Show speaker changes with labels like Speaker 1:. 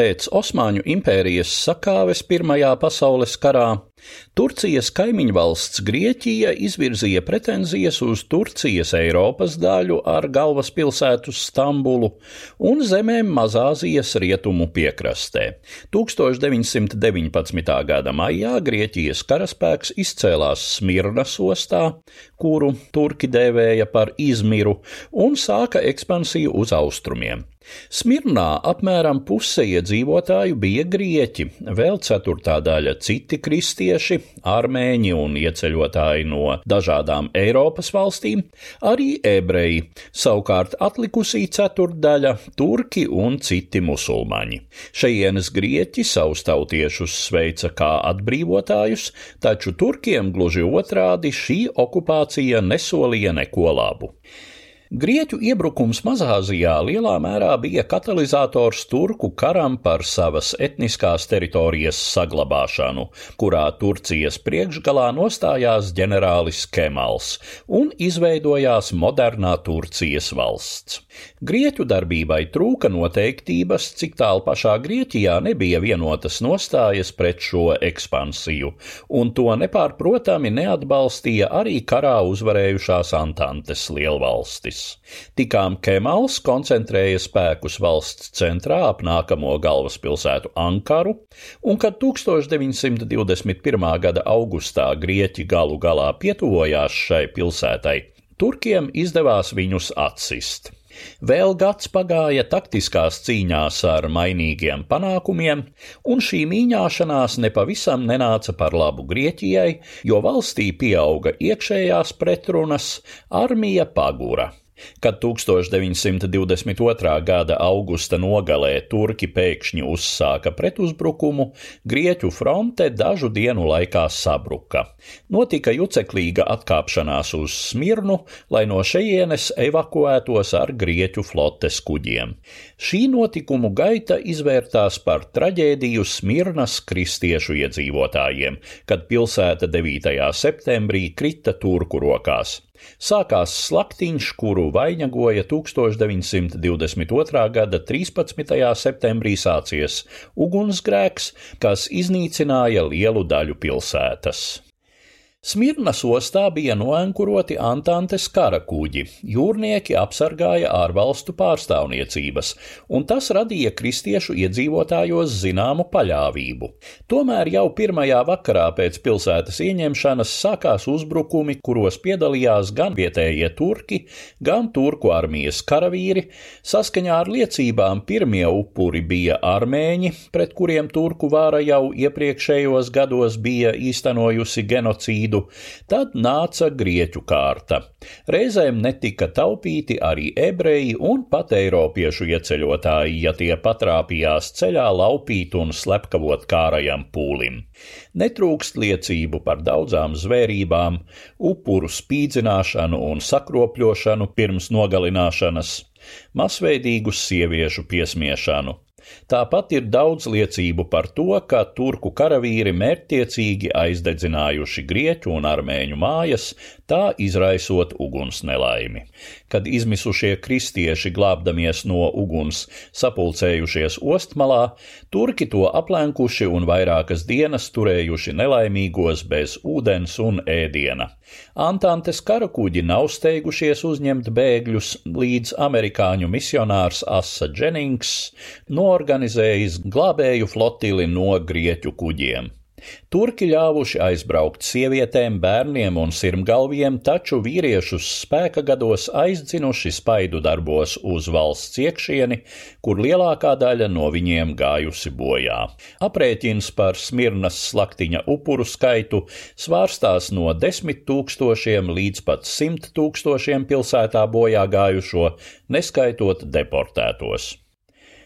Speaker 1: Pēc Osmaņu impērijas sakāves Pirmajā pasaules karā Turcijas kaimiņvalsts Grieķija izvirzīja pretenzijas uz Turcijas Eiropas daļu ar galvaspilsētu Stambulu un zemēm Mazāzijas rietumu piekrastē. 1919. gada maijā Grieķijas karaspēks izcēlās Smirnas ostā, kuru turki dēvēja par Izmiru, un sāka ekspansiju uz austrumiem. Smirnā apmēram puse iedzīvotāju bija grieķi, vēl ceturtā daļa citi kristieši, armēņi un ieceļotāji no dažādām Eiropas valstīm, arī ebreji, savukārt atlikusī ceturtdaļa - turki un citi musulmaņi. Šejienes grieķi savus tautiešus sveica kā atbrīvotājus, taču turkiem gluži otrādi šī okupācija nesolīja neko labu. Grieķu iebrukums Mazāzijā lielā mērā bija katalizators turku karam par savas etniskās teritorijas saglabāšanu, kurā Turcijas priekšgalā nostājās ģenerālis Kemals un izveidojās modernā Turcijas valsts. Grieķu darbībai trūka noteiktības, cik tālu pašā Grieķijā nebija vienotas nostājas pret šo ekspansiju, un to nepārprotami neatbalstīja arī karā uzvarējušās Antantes lielvalstis valstis. Tikām Kemals koncentrēja spēkus valsts centrā ap nākamo galvaspilsētu Ankaru, un kad 1921. gada augustā Grieķi galu galā pietuvojās šai pilsētai, Turkiem izdevās viņus atsist. Vēl gads pagāja taktiskās cīņās ar mainīgiem panākumiem, un šī mīņāšanās nepavisam nenāca par labu Grieķijai, jo valstī pieauga iekšējās pretrunas, armija pagura. Kad 1922. gada augusta nogalē turki pēkšņi uzsāka pretuzbrukumu, Grieķu fronte dažu dienu laikā sabruka. Notika juceklīga atkāpšanās uz Smirnu, lai no šejienes evakuētos ar Grieķu flotes kuģiem. Šī notikumu gaita izvērtās par traģēdiju Smirnas kristiešu iedzīvotājiem, kad pilsēta 9. septembrī krita turku rokās. Sākās slaktiņš, kuru vainagoja 1922. gada 13. septembrī sācies ugunsgrēks, kas iznīcināja lielu daļu pilsētas. Smirnas ostā bija noenkuroti Antantes kara kuģi, jūrnieki apsargāja ārvalstu pārstāvniecības, un tas radīja kristiešu iedzīvotājos zināmu paļāvību. Tomēr jau pirmajā vakarā pēc pilsētas ieņemšanas sākās uzbrukumi, kuros piedalījās gan vietējie turki, gan turku armijas karavīri. Saskaņā ar liecībām pirmie upuri bija armēņi, pret kuriem turku vāra jau iepriekšējos gados bija īstenojusi genocīdu vidu, tad nāca grieķu kārta. Reizēm netika taupīti arī ebreji un pat eiropiešu ieceļotāji, ja tie patrāpījās ceļā laupīt un slepkavot kārajam pūlim. Netrūkst liecību par daudzām zvērībām, upuru spīdzināšanu un sakropļošanu pirms nogalināšanas, masveidīgu sieviešu piesmiešanu. Tāpat ir daudz liecību par to, ka turku karavīri mērķtiecīgi aizdedzinājuši grieķu un armēņu mājas, tā izraisot uguns nelaimi. Kad izmisušie kristieši glābdamies no uguns sapulcējušies ostmalā, turki to aplenkuši un vairākas dienas turējuši nelaimīgos bez ūdens un ēdiena. Antantes karakuģi nav steigušies uzņemt bēgļus, līdz amerikāņu misionārs Asa Dženings norganizējis glābēju flotili no grieķu kuģiem. Turki ļāvuši aizbraukt sievietēm, bērniem un sirmgalviem, taču vīriešus spēka gados aizdzinuši spaidu darbos uz valsts iekšieni, kur lielākā daļa no viņiem gājusi bojā. Aprēķins par Smirnas slaktiņa upuru skaitu svārstās no desmit tūkstošiem līdz pat simt tūkstošiem pilsētā bojā gājušo, neskaitot deportētos.